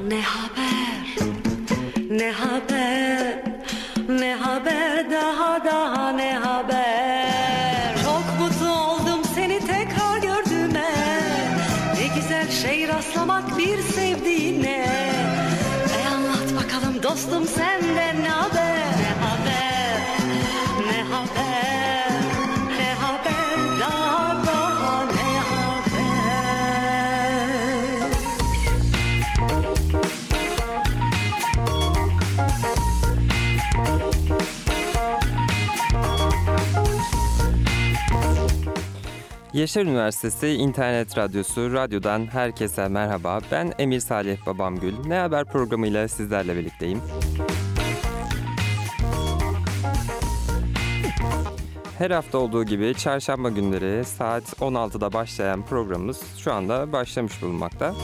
Ne haber? Ne haber? Yaşar Üniversitesi İnternet Radyosu Radyo'dan herkese merhaba. Ben Emir Salih Babamgül. Ne Haber programıyla sizlerle birlikteyim. Her hafta olduğu gibi çarşamba günleri saat 16'da başlayan programımız şu anda başlamış bulunmakta.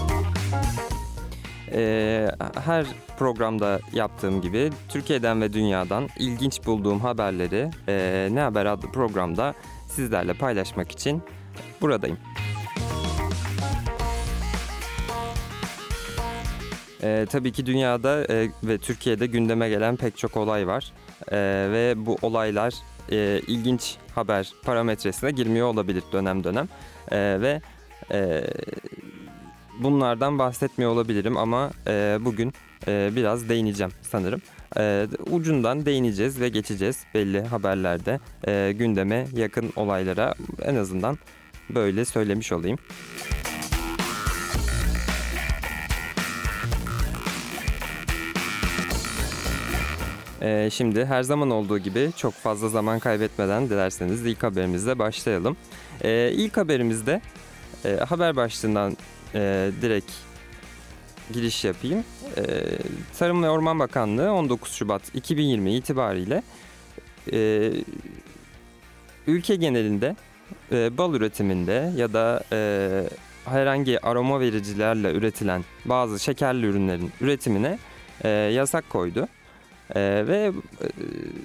Ee, her programda yaptığım gibi Türkiye'den ve dünyadan ilginç bulduğum haberleri e, Ne Haber adlı programda sizlerle paylaşmak için buradayım. Ee, tabii ki dünyada e, ve Türkiye'de gündeme gelen pek çok olay var Ee, ve bu olaylar e, ilginç haber parametresine girmiyor olabilir dönem dönem Ee, ve e, bunlardan bahsetmiyor olabilirim ama e, bugün e, biraz değineceğim sanırım. E, ucundan değineceğiz ve geçeceğiz belli haberlerde e, gündeme yakın olaylara en azından böyle söylemiş olayım. Ee, şimdi her zaman olduğu gibi çok fazla zaman kaybetmeden dilerseniz ilk haberimizle başlayalım. Ee, ilk haberimizde e, haber başlığından e, direkt giriş yapayım. E, Tarım ve Orman Bakanlığı 19 Şubat 2020 itibariyle e, ülke genelinde e, bal üretiminde ya da e, herhangi aroma vericilerle üretilen bazı şekerli ürünlerin üretimine e, yasak koydu. E, ve e,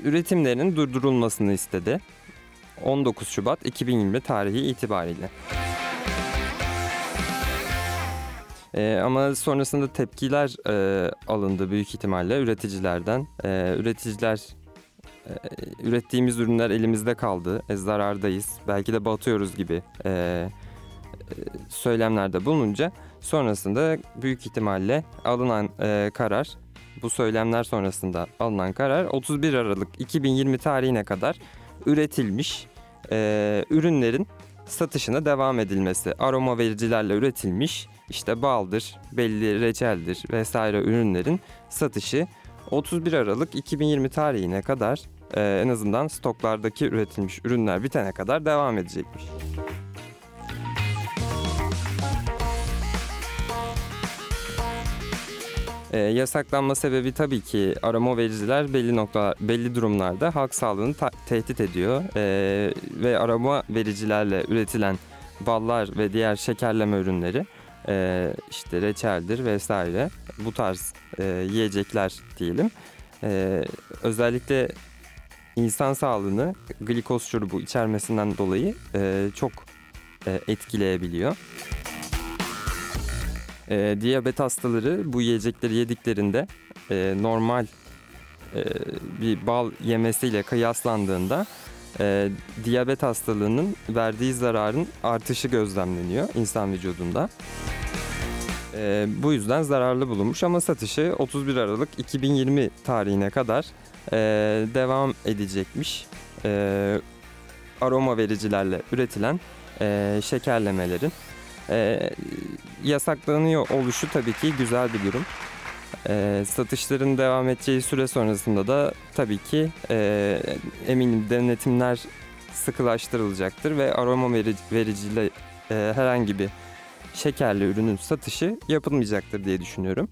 üretimlerinin durdurulmasını istedi. 19 Şubat 2020 tarihi itibariyle. E, ama sonrasında tepkiler e, alındı büyük ihtimalle üreticilerden. E, üreticiler ürettiğimiz ürünler elimizde kaldı, e, zarardayız, belki de batıyoruz gibi e, e, söylemlerde bulununca sonrasında büyük ihtimalle alınan e, karar, bu söylemler sonrasında alınan karar 31 Aralık 2020 tarihine kadar üretilmiş e, ürünlerin satışına devam edilmesi. Aroma vericilerle üretilmiş işte baldır, belli reçeldir vesaire ürünlerin satışı 31 Aralık 2020 tarihine kadar e, en azından stoklardaki üretilmiş ürünler bitene kadar devam edecekmiş. E, yasaklanma sebebi tabii ki arama vericiler belli nokta belli durumlarda halk sağlığını ta- tehdit ediyor E, ve arama vericilerle üretilen ballar ve diğer şekerleme ürünleri e, işte reçeldir vesaire bu tarz e, yiyecekler diyelim e, özellikle insan sağlığını glikoz şurubu içermesinden dolayı e, çok e, etkileyebiliyor. E, diyabet hastaları bu yiyecekleri yediklerinde e, normal e, bir bal yemesiyle kıyaslandığında e, diyabet hastalığının verdiği zararın artışı gözlemleniyor insan vücudunda. E, bu yüzden zararlı bulunmuş ama satışı 31 Aralık 2020 tarihine kadar e, devam edecekmiş. E, aroma vericilerle üretilen e, şekerlemelerin e, yasaklanıyor oluşu tabii ki güzel bir durum. E, satışların devam edeceği süre sonrasında da tabii ki e, eminim denetimler sıkılaştırılacaktır ve aroma verici, vericiyle e, herhangi bir şekerli ürünün satışı yapılmayacaktır diye düşünüyorum.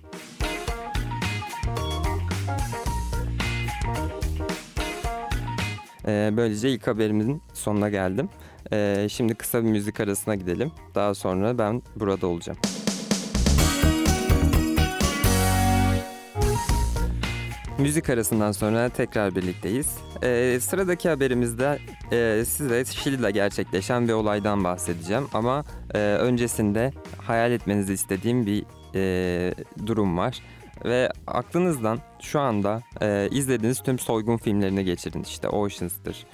Ee, böylece ilk haberimin sonuna geldim. Ee, şimdi kısa bir müzik arasına gidelim. Daha sonra ben burada olacağım. Müzik arasından sonra tekrar birlikteyiz. Ee, sıradaki haberimizde e, size Şili'de gerçekleşen bir olaydan bahsedeceğim. Ama e, öncesinde hayal etmenizi istediğim bir e, durum var. Ve aklınızdan şu anda e, izlediğiniz tüm soygun filmlerini geçirin. İşte Oceans'tır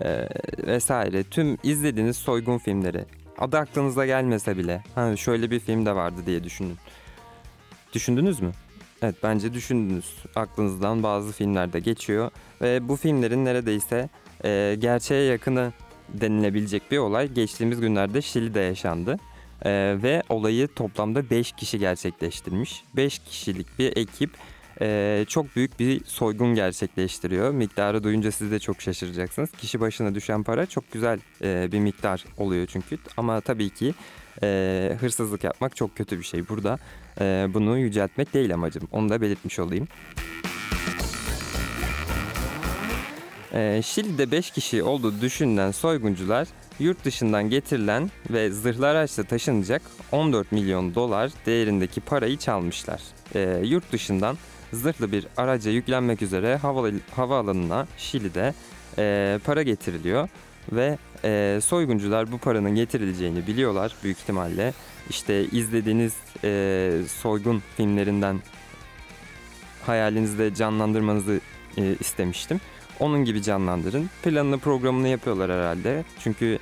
e, vesaire. Tüm izlediğiniz soygun filmleri. Adı aklınıza gelmese bile. Ha şöyle bir film de vardı diye düşünün. Düşündünüz mü? Evet bence düşündünüz. Aklınızdan bazı filmler de geçiyor. Ve bu filmlerin neredeyse e, gerçeğe yakını denilebilecek bir olay geçtiğimiz günlerde Şili'de yaşandı. Ee, ve olayı toplamda 5 kişi gerçekleştirmiş. 5 kişilik bir ekip e, çok büyük bir soygun gerçekleştiriyor. Miktarı duyunca siz de çok şaşıracaksınız. Kişi başına düşen para çok güzel e, bir miktar oluyor çünkü. Ama tabii ki e, hırsızlık yapmak çok kötü bir şey. Burada e, bunu yüceltmek değil amacım. Onu da belirtmiş olayım. Ee, Şili'de 5 kişi olduğu düşünülen soyguncular yurt dışından getirilen ve zırhlı araçla taşınacak 14 milyon dolar değerindeki parayı çalmışlar. Ee, yurt dışından zırhlı bir araca yüklenmek üzere hava, havaalanına Şili'de e, para getiriliyor ve e, soyguncular bu paranın getirileceğini biliyorlar büyük ihtimalle. İşte izlediğiniz e, soygun filmlerinden hayalinizde canlandırmanızı e, istemiştim. Onun gibi canlandırın. Planını programını yapıyorlar herhalde. Çünkü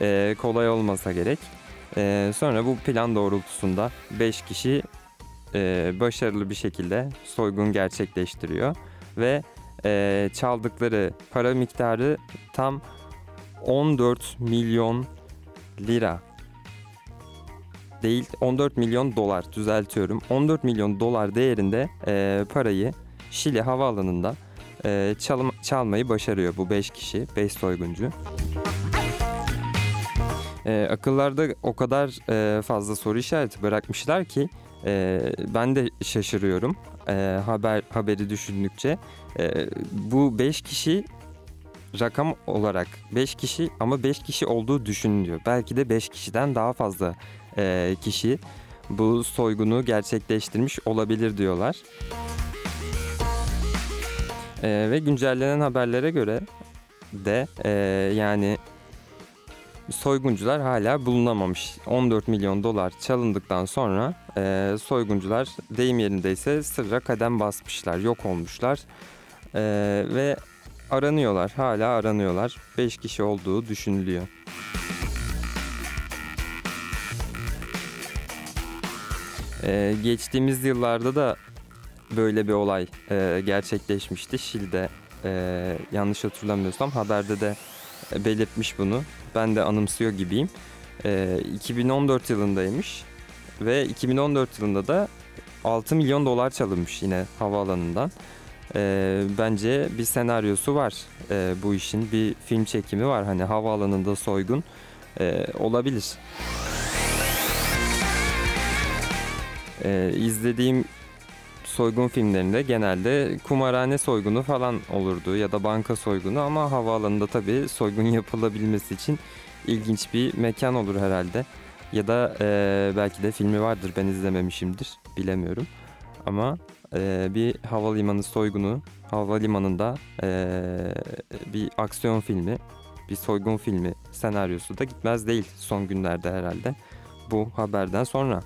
e, kolay olmasa gerek. E, sonra bu plan doğrultusunda 5 kişi e, başarılı bir şekilde soygun gerçekleştiriyor. Ve e, çaldıkları para miktarı tam 14 milyon lira. Değil 14 milyon dolar düzeltiyorum. 14 milyon dolar değerinde e, parayı Şili havaalanında e, çalım, çalmayı başarıyor bu 5 kişi, 5 soyguncu. E, akıllarda o kadar e, fazla soru işareti bırakmışlar ki e, ben de şaşırıyorum e, haber haberi düşündükçe. E, bu 5 kişi rakam olarak 5 kişi ama 5 kişi olduğu düşünülüyor. Belki de 5 kişiden daha fazla e, kişi bu soygunu gerçekleştirmiş olabilir diyorlar. Ee, ve güncellenen haberlere göre de e, yani soyguncular hala bulunamamış. 14 milyon dolar çalındıktan sonra e, soyguncular deyim yerindeyse sırra kadem basmışlar, yok olmuşlar e, ve aranıyorlar, hala aranıyorlar. 5 kişi olduğu düşünülüyor. E, geçtiğimiz yıllarda da böyle bir olay e, gerçekleşmişti Şili'de. E, yanlış hatırlamıyorsam haberde de belirtmiş bunu. Ben de anımsıyor gibiyim. E, 2014 yılındaymış ve 2014 yılında da 6 milyon dolar çalınmış yine havaalanından. E, bence bir senaryosu var e, bu işin. Bir film çekimi var hani havaalanında soygun e, olabilir. E, izlediğim soygun filmlerinde genelde kumarhane soygunu falan olurdu ya da banka soygunu ama havaalanında tabii soygun yapılabilmesi için ilginç bir mekan olur herhalde. Ya da e, belki de filmi vardır ben izlememişimdir bilemiyorum. Ama e, bir havalimanı soygunu havalimanında e, bir aksiyon filmi bir soygun filmi senaryosu da gitmez değil son günlerde herhalde bu haberden sonra.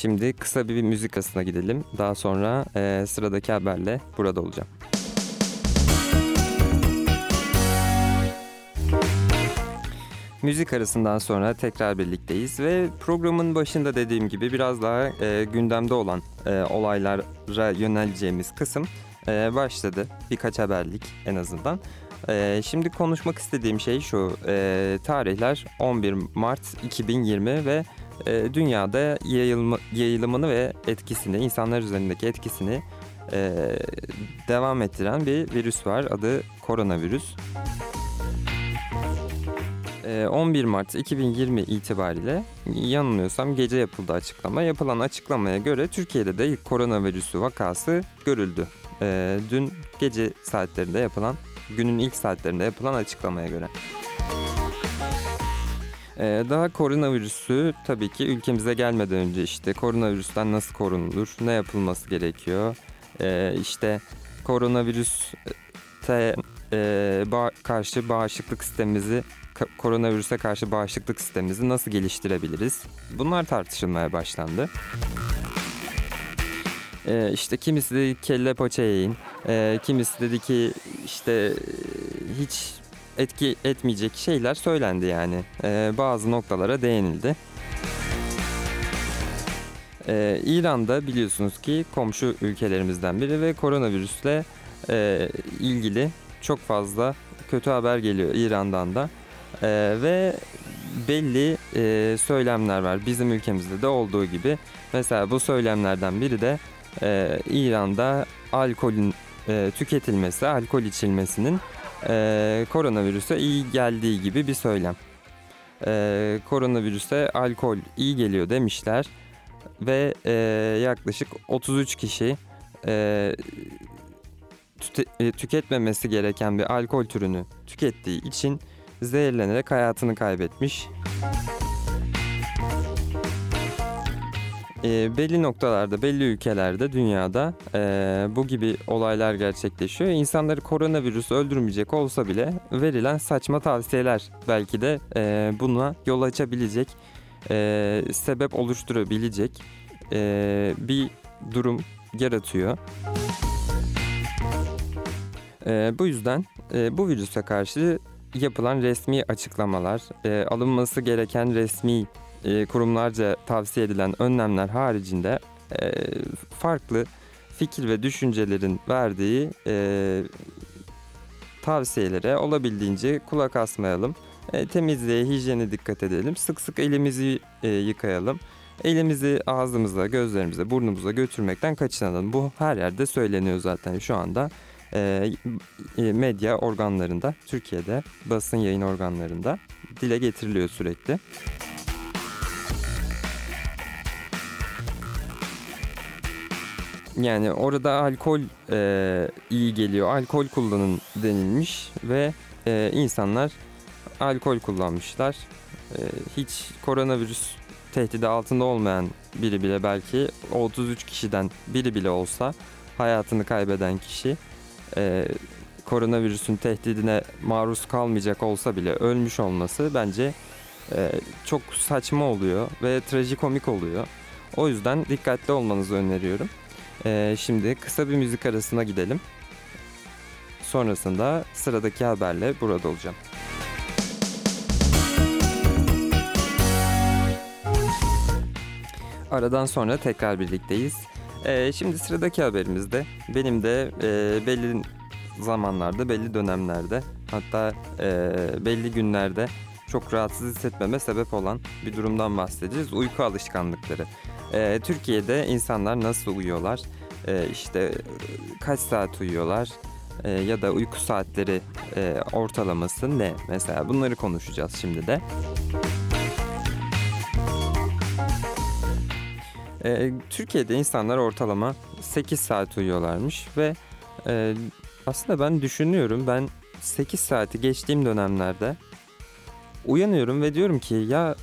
Şimdi kısa bir müzik arasına gidelim. Daha sonra e, sıradaki haberle burada olacağım. Müzik arasından sonra tekrar birlikteyiz ve programın başında dediğim gibi biraz daha e, gündemde olan e, olaylara yöneleceğimiz kısım e, başladı. Birkaç haberlik en azından. E, şimdi konuşmak istediğim şey şu. E, tarihler 11 Mart 2020 ve e, dünyada yayılma, yayılımını ve etkisini, insanlar üzerindeki etkisini e, devam ettiren bir virüs var. Adı koronavirüs. E, 11 Mart 2020 itibariyle yanılmıyorsam gece yapıldı açıklama. Yapılan açıklamaya göre Türkiye'de de ilk koronavirüsü vakası görüldü. E, dün gece saatlerinde yapılan, günün ilk saatlerinde yapılan açıklamaya göre. Ee, daha koronavirüsü tabii ki ülkemize gelmeden önce işte koronavirüsten nasıl korunulur, ne yapılması gerekiyor, ee, işte koronavirüste e, karşı bağışıklık sistemimizi koronavirüse karşı bağışıklık sistemimizi nasıl geliştirebiliriz? Bunlar tartışılmaya başlandı. Ee, işte kimisi dedi kelle paça yiyin, Ee, kimisi dedi ki işte e, hiç etki etmeyecek şeyler söylendi yani. Ee, bazı noktalara değinildi. Ee, İran'da biliyorsunuz ki komşu ülkelerimizden biri ve koronavirüsle e, ilgili çok fazla kötü haber geliyor İran'dan da. Ee, ve belli e, söylemler var bizim ülkemizde de olduğu gibi. Mesela bu söylemlerden biri de e, İran'da alkolün e, tüketilmesi, alkol içilmesinin e, koronavirüse iyi geldiği gibi bir söylem. E, koronavirüse alkol iyi geliyor demişler ve e, yaklaşık 33 kişi e, tüte- e, tüketmemesi gereken bir alkol türünü tükettiği için zehirlenerek hayatını kaybetmiş. E, belli noktalarda, belli ülkelerde, dünyada e, bu gibi olaylar gerçekleşiyor. İnsanları koronavirüs öldürmeyecek olsa bile verilen saçma tavsiyeler belki de e, buna yol açabilecek, e, sebep oluşturabilecek e, bir durum yaratıyor. E, bu yüzden e, bu virüse karşı yapılan resmi açıklamalar, e, alınması gereken resmi e, kurumlarca tavsiye edilen önlemler haricinde e, farklı fikir ve düşüncelerin verdiği e, tavsiyelere olabildiğince kulak asmayalım. E, temizliğe, hijyene dikkat edelim. Sık sık elimizi yıkayalım. Elimizi ağzımıza, gözlerimize, burnumuza götürmekten kaçınalım. Bu her yerde söyleniyor zaten şu anda. Medya organlarında, Türkiye'de basın yayın organlarında dile getiriliyor sürekli. Yani orada alkol e, iyi geliyor, alkol kullanın denilmiş ve e, insanlar alkol kullanmışlar. E, hiç koronavirüs tehdidi altında olmayan biri bile belki o 33 kişiden biri bile olsa hayatını kaybeden kişi e, koronavirüsün tehdidine maruz kalmayacak olsa bile ölmüş olması bence e, çok saçma oluyor ve trajikomik oluyor. O yüzden dikkatli olmanızı öneriyorum. Ee, şimdi kısa bir müzik arasına gidelim. Sonrasında sıradaki haberle burada olacağım. Aradan sonra tekrar birlikteyiz. Ee, şimdi sıradaki haberimizde benim de e, belli zamanlarda, belli dönemlerde hatta e, belli günlerde çok rahatsız hissetmeme sebep olan bir durumdan bahsedeceğiz. Uyku alışkanlıkları. Ee, Türkiye'de insanlar nasıl uyuyorlar? Ee, işte e, kaç saat uyuyorlar? Ee, ya da uyku saatleri e, ortalaması ne? Mesela bunları konuşacağız şimdi de. Ee, Türkiye'de insanlar ortalama 8 saat uyuyorlarmış ve e, aslında ben düşünüyorum ben 8 saati geçtiğim dönemlerde uyanıyorum ve diyorum ki ya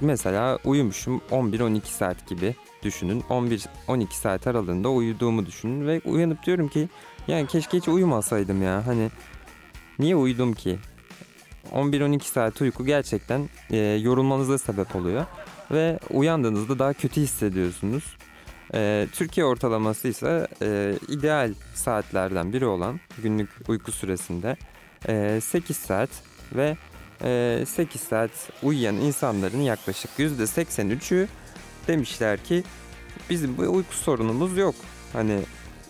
mesela uyumuşum 11-12 saat gibi düşünün. 11-12 saat aralığında uyuduğumu düşünün ve uyanıp diyorum ki yani keşke hiç uyumasaydım ya. Hani niye uyudum ki? 11-12 saat uyku gerçekten e, yorulmanıza sebep oluyor ve uyandığınızda daha kötü hissediyorsunuz. E, Türkiye ortalaması ise e, ideal saatlerden biri olan günlük uyku süresinde e, 8 saat ve 8 saat uyuyan insanların yaklaşık %83'ü demişler ki bizim bu uyku sorunumuz yok. Hani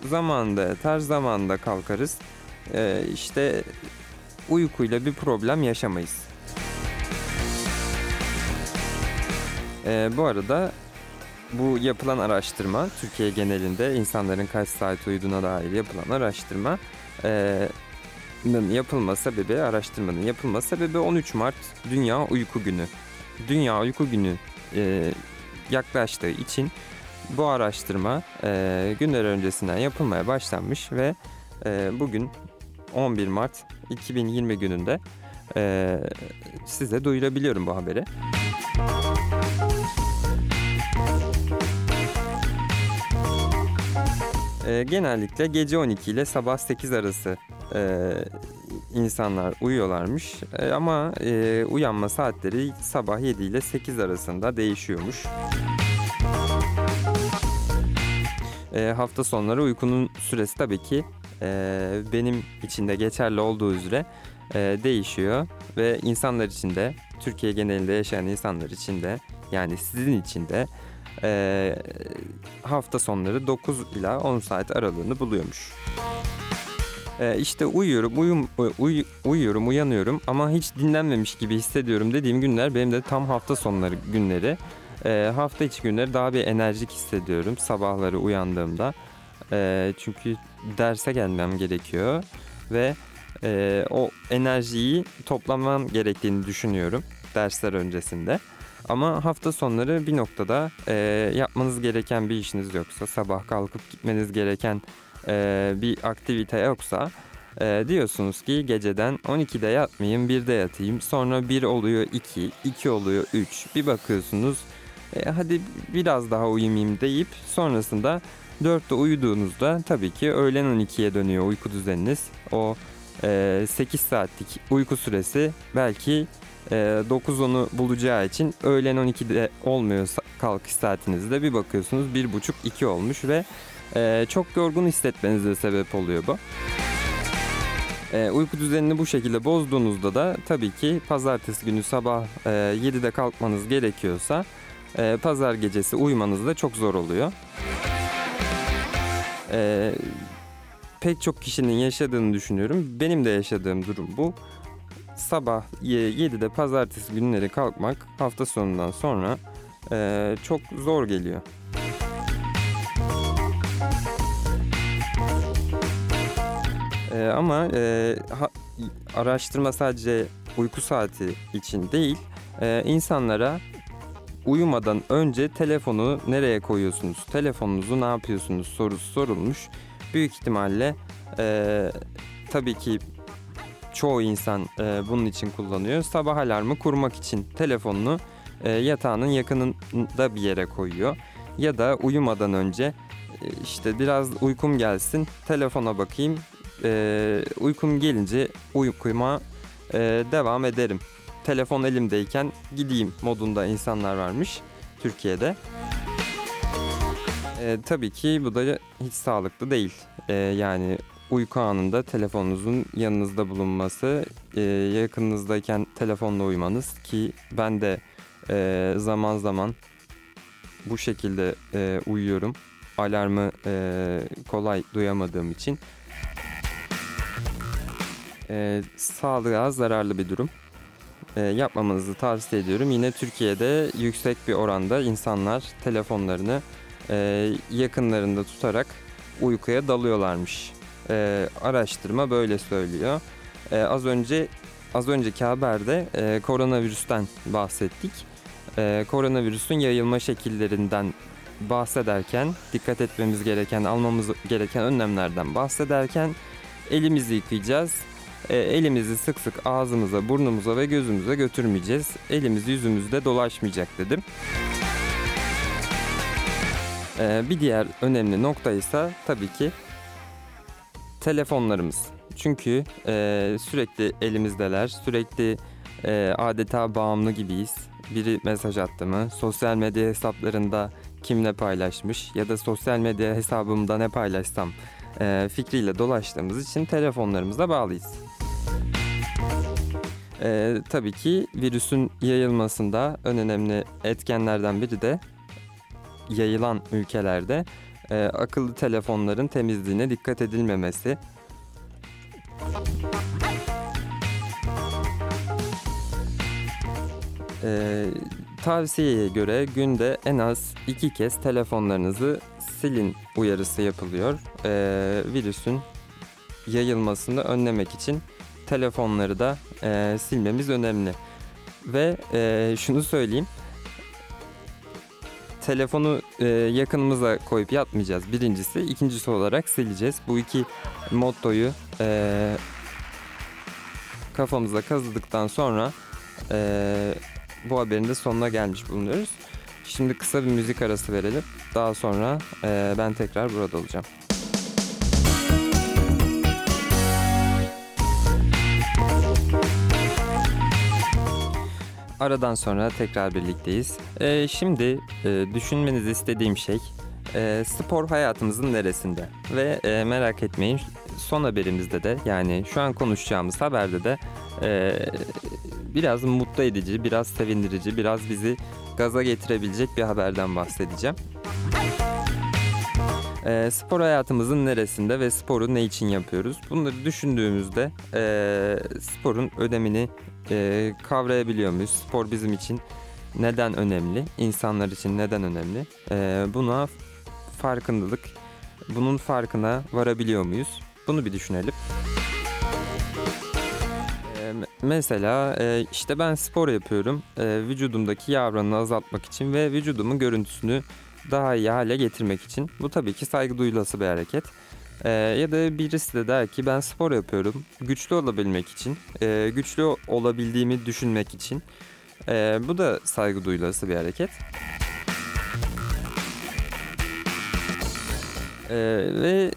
zamanında yatar zamanında kalkarız. E, işte uykuyla bir problem yaşamayız. E, bu arada bu yapılan araştırma Türkiye genelinde insanların kaç saat uyuduğuna dair yapılan araştırma e, yapılma sebebi, araştırmanın yapılma sebebi 13 Mart Dünya Uyku Günü. Dünya Uyku Günü e, yaklaştığı için bu araştırma e, günler öncesinden yapılmaya başlanmış ve e, bugün 11 Mart 2020 gününde e, size duyurabiliyorum bu haberi. E, genellikle gece 12 ile sabah 8 arası e, insanlar uyuyorlarmış E, ama e, uyanma saatleri sabah 7 ile 8 arasında değişiyormuş. E, hafta sonları uykunun süresi tabii ki e, benim için de geçerli olduğu üzere e, değişiyor ve insanlar için de Türkiye genelinde yaşayan insanlar için de yani sizin için de e, hafta sonları 9 ila 10 saat aralığını buluyormuş. E, işte uyuyorum, uyum, uy- uyuyorum, uyanıyorum ama hiç dinlenmemiş gibi hissediyorum dediğim günler benim de tam hafta sonları günleri. E, hafta içi günleri daha bir enerjik hissediyorum sabahları uyandığımda. E, çünkü derse gelmem gerekiyor ve e, o enerjiyi toplamam gerektiğini düşünüyorum dersler öncesinde. Ama hafta sonları bir noktada e, yapmanız gereken bir işiniz yoksa, sabah kalkıp gitmeniz gereken e, bir aktivite yoksa e, diyorsunuz ki geceden 12'de yatmayayım, 1'de yatayım. Sonra 1 oluyor 2, 2 oluyor 3. Bir bakıyorsunuz e, hadi biraz daha uyumayayım deyip sonrasında 4'te uyuduğunuzda tabii ki öğlen 12'ye dönüyor uyku düzeniniz. O e, 8 saatlik uyku süresi belki e, 9-10'u bulacağı için öğlen 12'de olmuyor kalkış saatinizde bir bakıyorsunuz 1.30-2 olmuş ve e, çok yorgun hissetmenize sebep oluyor bu. E, uyku düzenini bu şekilde bozduğunuzda da tabii ki pazartesi günü sabah e, 7'de kalkmanız gerekiyorsa e, pazar gecesi uyumanız da çok zor oluyor. E, pek çok kişinin yaşadığını düşünüyorum. Benim de yaşadığım durum bu. Sabah ye- 7'de pazartesi günleri kalkmak hafta sonundan sonra e, çok zor geliyor. E, ama e, ha- araştırma sadece uyku saati için değil, e, insanlara uyumadan önce telefonu nereye koyuyorsunuz, telefonunuzu ne yapıyorsunuz sorusu sorulmuş. Büyük ihtimalle e, tabii ki çoğu insan e, bunun için kullanıyor. Sabah alarmı kurmak için telefonunu e, yatağının yakınında bir yere koyuyor. Ya da uyumadan önce e, işte biraz uykum gelsin telefona bakayım. E, uykum gelince uykuma e, devam ederim. Telefon elimdeyken gideyim modunda insanlar varmış Türkiye'de. E, tabii ki bu da hiç sağlıklı değil. E, yani uyku anında telefonunuzun yanınızda bulunması, e, yakınınızdayken telefonla uyumanız ki ben de e, zaman zaman bu şekilde e, uyuyorum. Alarmı e, kolay duyamadığım için. E, sağlığa zararlı bir durum. E, yapmamanızı tavsiye ediyorum. Yine Türkiye'de yüksek bir oranda insanlar telefonlarını e, yakınlarında tutarak uykuya dalıyorlarmış. E, araştırma böyle söylüyor. E, az önce az önceki haberde e, koronavirüsten bahsettik. E, koronavirüsün yayılma şekillerinden bahsederken dikkat etmemiz gereken, almamız gereken önlemlerden bahsederken elimizi yıkayacağız. E, elimizi sık sık ağzımıza, burnumuza ve gözümüze götürmeyeceğiz. Elimiz yüzümüzde dolaşmayacak dedim. Ee, bir diğer önemli nokta ise tabii ki telefonlarımız. Çünkü e, sürekli elimizdeler, sürekli e, adeta bağımlı gibiyiz. Biri mesaj attı mı, sosyal medya hesaplarında kimle paylaşmış ya da sosyal medya hesabımda ne paylaşsam e, fikriyle dolaştığımız için telefonlarımıza bağlıyız. E, tabii ki virüsün yayılmasında en önemli etkenlerden biri de yayılan ülkelerde e, akıllı telefonların temizliğine dikkat edilmemesi. E, tavsiyeye göre günde en az iki kez telefonlarınızı silin uyarısı yapılıyor. E, virüsün yayılmasını önlemek için telefonları da e, silmemiz önemli. Ve e, şunu söyleyeyim telefonu e, yakınımıza koyup yatmayacağız birincisi. ikincisi olarak sileceğiz. Bu iki mottoyu e, kafamıza kazıdıktan sonra e, bu haberin de sonuna gelmiş bulunuyoruz. Şimdi kısa bir müzik arası verelim. Daha sonra e, ben tekrar burada olacağım. Aradan sonra tekrar birlikteyiz. E, şimdi e, düşünmenizi istediğim şey e, spor hayatımızın neresinde? Ve e, merak etmeyin son haberimizde de yani şu an konuşacağımız haberde de e, biraz mutlu edici, biraz sevindirici, biraz bizi gaza getirebilecek bir haberden bahsedeceğim. E, spor hayatımızın neresinde ve sporu ne için yapıyoruz? Bunları düşündüğümüzde e, sporun önemini e, kavrayabiliyor muyuz? Spor bizim için neden önemli? İnsanlar için neden önemli? E, buna farkındalık, bunun farkına varabiliyor muyuz? Bunu bir düşünelim. E, me- mesela e, işte ben spor yapıyorum. E, vücudumdaki yağ oranını azaltmak için ve vücudumun görüntüsünü daha iyi hale getirmek için. Bu tabii ki saygı duyulası bir hareket. Ee, ya da birisi de der ki ben spor yapıyorum güçlü olabilmek için, e, güçlü olabildiğimi düşünmek için. Ee, bu da saygı duyulası bir hareket. Ee, ve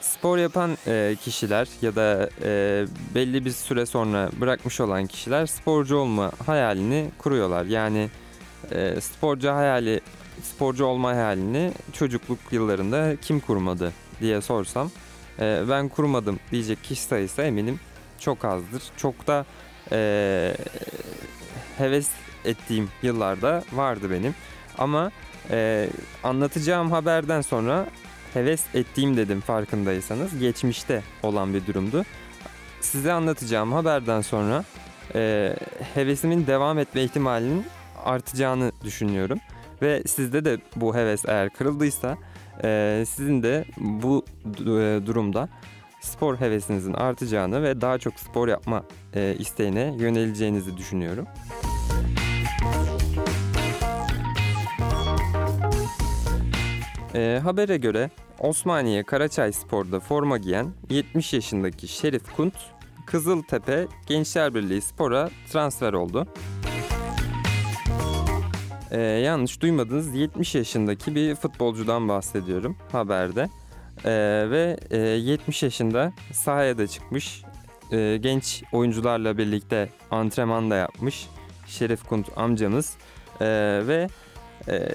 spor yapan e, kişiler ya da e, belli bir süre sonra bırakmış olan kişiler sporcu olma hayalini kuruyorlar. Yani e, sporcu hayali sporcu olma hayalini çocukluk yıllarında kim kurmadı diye sorsam e, ben kurmadım diyecek kişi sayısı eminim çok azdır. Çok da e, heves ettiğim yıllarda vardı benim. Ama e, anlatacağım haberden sonra heves ettiğim dedim farkındaysanız geçmişte olan bir durumdu. Size anlatacağım haberden sonra e, hevesimin devam etme ihtimalinin artacağını düşünüyorum. Ve sizde de bu heves eğer kırıldıysa e, sizin de bu e, durumda spor hevesinizin artacağını ve daha çok spor yapma e, isteğine yöneleceğinizi düşünüyorum. E, habere göre Osmaniye Karaçay Spor'da forma giyen 70 yaşındaki Şerif Kunt Kızıltepe Gençler Birliği Spor'a transfer oldu. Ee, yanlış duymadınız 70 yaşındaki bir futbolcudan bahsediyorum haberde. Ee, ve e, 70 yaşında sahaya da çıkmış. Ee, genç oyuncularla birlikte antrenman da yapmış. Şerif Kunt amcamız. Ee, ve e,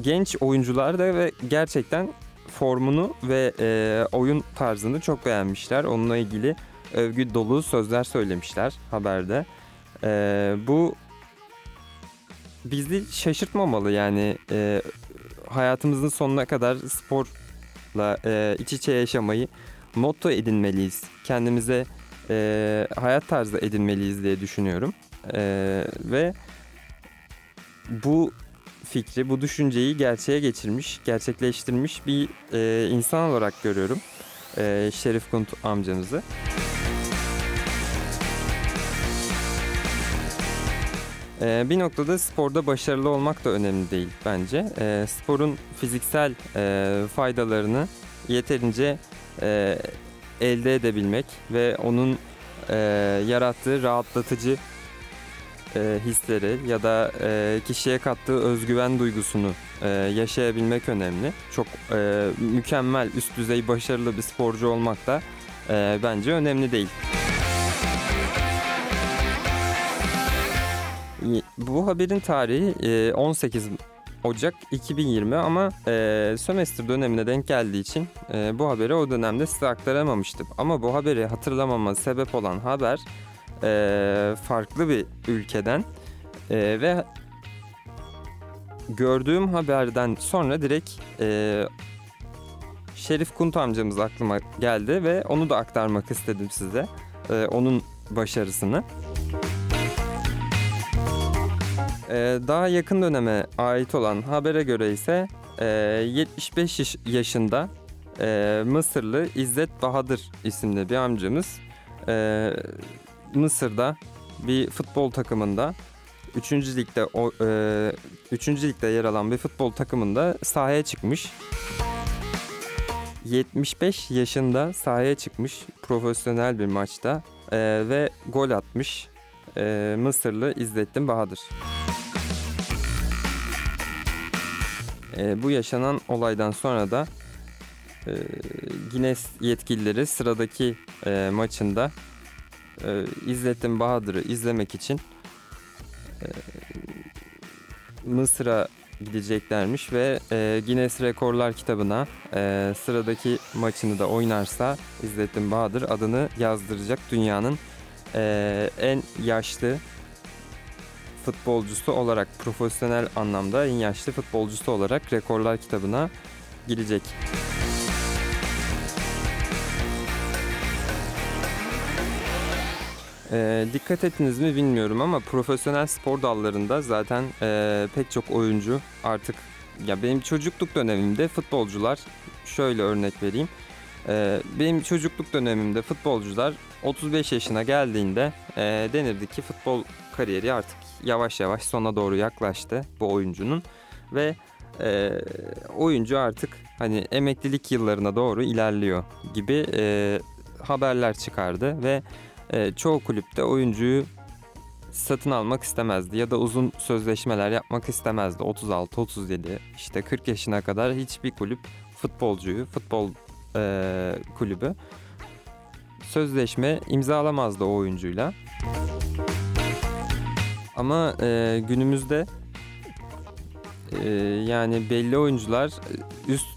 genç oyuncular da ve gerçekten formunu ve e, oyun tarzını çok beğenmişler. Onunla ilgili övgü dolu sözler söylemişler haberde. Ee, bu bizi şaşırtmamalı yani e, hayatımızın sonuna kadar sporla e, iç içe yaşamayı motto edinmeliyiz. Kendimize e, hayat tarzı edinmeliyiz diye düşünüyorum. E, ve bu fikri, bu düşünceyi gerçeğe geçirmiş, gerçekleştirmiş bir e, insan olarak görüyorum. E, Şerif Kunt amcamızı. Ee, bir noktada sporda başarılı olmak da önemli değil bence. Ee, sporun fiziksel e, faydalarını yeterince e, elde edebilmek ve onun e, yarattığı rahatlatıcı hisleri ya da kişiye kattığı özgüven duygusunu yaşayabilmek önemli. Çok mükemmel, üst düzey başarılı bir sporcu olmak da bence önemli değil. Bu haberin tarihi e, 18 Ocak 2020 ama e, sömestr dönemine denk geldiği için e, bu haberi o dönemde size aktaramamıştım. Ama bu haberi hatırlamama sebep olan haber e, farklı bir ülkeden e, ve gördüğüm haberden sonra direkt e, Şerif Kunt amcamız aklıma geldi ve onu da aktarmak istedim size. E, onun başarısını. Ee, daha yakın döneme ait olan habere göre ise e, 75 yaş- yaşında e, Mısırlı İzzet Bahadır isimli bir amcamız e, Mısır'da bir futbol takımında 3. ligde o, e, 3. ligde yer alan bir futbol takımında sahaya çıkmış. 75 yaşında sahaya çıkmış profesyonel bir maçta e, ve gol atmış e, Mısırlı İzzettin Bahadır. E, bu yaşanan olaydan sonra da e, Guinness yetkilileri sıradaki e, maçında e, İzzettin Bahadır'ı izlemek için e, Mısır'a gideceklermiş ve e, Guinness Rekorlar kitabına e, sıradaki maçını da oynarsa İzzettin Bahadır adını yazdıracak dünyanın e, en yaşlı futbolcusu olarak profesyonel anlamda en yaşlı futbolcusu olarak rekorlar kitabına girecek. Ee, dikkat ettiniz mi bilmiyorum ama profesyonel spor dallarında zaten e, pek çok oyuncu artık ya benim çocukluk dönemimde futbolcular şöyle örnek vereyim. Ee, benim çocukluk dönemimde futbolcular 35 yaşına geldiğinde e, denirdi ki futbol kariyeri artık yavaş yavaş sona doğru yaklaştı bu oyuncunun ve e, oyuncu artık hani emeklilik yıllarına doğru ilerliyor gibi e, haberler çıkardı ve e, çoğu kulüpte oyuncuyu satın almak istemezdi ya da uzun sözleşmeler yapmak istemezdi. 36, 37 işte 40 yaşına kadar hiçbir kulüp futbolcuyu, futbol e, kulübü sözleşme imzalamazdı o oyuncuyla. Ama e, günümüzde e, yani belli oyuncular üst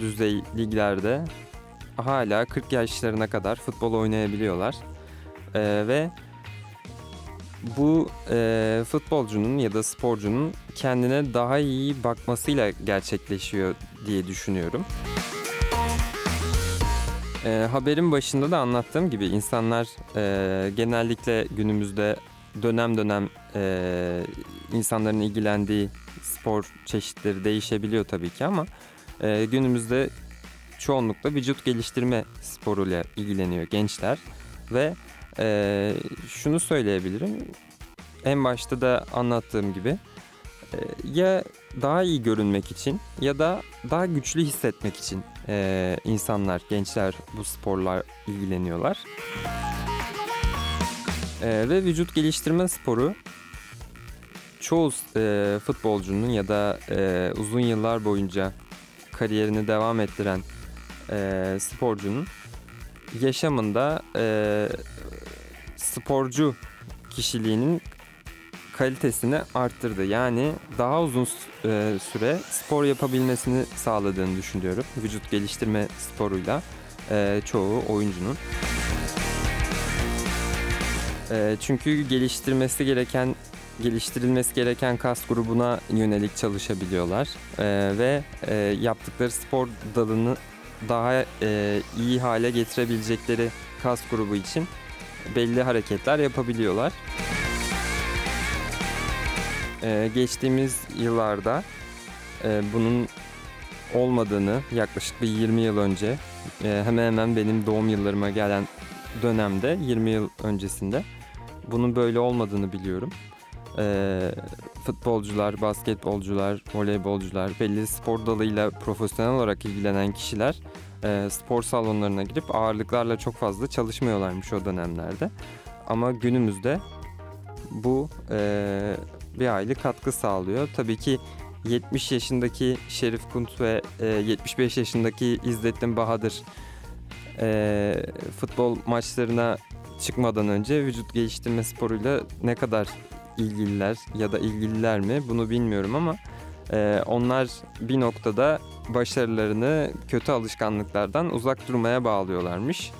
düzey liglerde hala 40 yaşlarına kadar futbol oynayabiliyorlar. E, ve bu e, futbolcunun ya da sporcunun kendine daha iyi bakmasıyla gerçekleşiyor diye düşünüyorum. E, haberin başında da anlattığım gibi insanlar e, genellikle günümüzde dönem dönem e, insanların ilgilendiği spor çeşitleri değişebiliyor tabii ki ama e, günümüzde çoğunlukla vücut geliştirme sporuyla ilgileniyor gençler ve e, şunu söyleyebilirim en başta da anlattığım gibi e, ya daha iyi görünmek için ya da daha güçlü hissetmek için e, insanlar, gençler bu sporlar ilgileniyorlar. E, ve vücut geliştirme sporu çoğu e, futbolcunun ya da e, uzun yıllar boyunca kariyerini devam ettiren e, sporcunun yaşamında e, sporcu kişiliğinin kalitesini arttırdı. Yani daha uzun e, süre spor yapabilmesini sağladığını düşünüyorum. Vücut geliştirme sporuyla e, çoğu oyuncunun. E, çünkü geliştirmesi gereken geliştirilmesi gereken kas grubuna yönelik çalışabiliyorlar e, ve e, yaptıkları spor dalını daha e, iyi hale getirebilecekleri kas grubu için belli hareketler yapabiliyorlar. Ee, geçtiğimiz yıllarda e, bunun olmadığını yaklaşık bir 20 yıl önce e, hemen hemen benim doğum yıllarıma gelen dönemde 20 yıl öncesinde bunun böyle olmadığını biliyorum. E, futbolcular, basketbolcular, voleybolcular, belli spor dalıyla profesyonel olarak ilgilenen kişiler e, spor salonlarına girip ağırlıklarla çok fazla çalışmıyorlarmış o dönemlerde. Ama günümüzde bu e, bir aile katkı sağlıyor. Tabii ki 70 yaşındaki Şerif Kunt ve e, 75 yaşındaki İzzettin Bahadır e, futbol maçlarına çıkmadan önce vücut geliştirme sporuyla ne kadar ilgililer ya da ilgililer mi bunu bilmiyorum ama e, onlar bir noktada başarılarını kötü alışkanlıklardan uzak durmaya bağlıyorlarmış.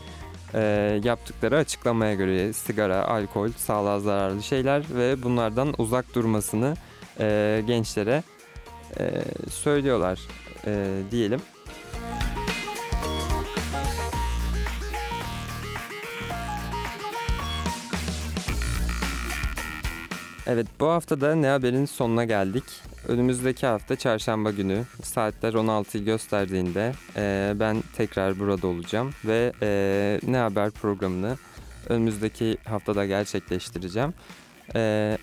E, yaptıkları açıklamaya göre sigara, alkol, sağlığa zararlı şeyler ve bunlardan uzak durmasını e, gençlere e, söylüyorlar e, diyelim. Evet bu hafta da Ne Haber'in sonuna geldik. Önümüzdeki hafta çarşamba günü saatler 16'yı gösterdiğinde e, ben tekrar burada olacağım ve e, Ne Haber programını önümüzdeki haftada gerçekleştireceğim. E,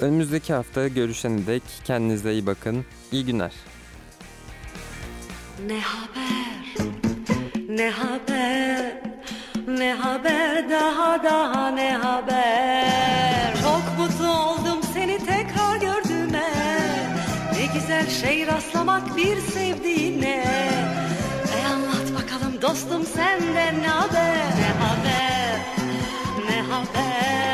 önümüzdeki hafta görüşene dek kendinize iyi bakın. İyi günler. Ne haber? Ne haber? Ne haber daha daha ne haber? Çok mutlu oldum seni tekrar gördüğüme. Ne güzel şey rastlamak bir sevdiğine. E anlat bakalım dostum senden ne haber? Ne haber? Ne haber?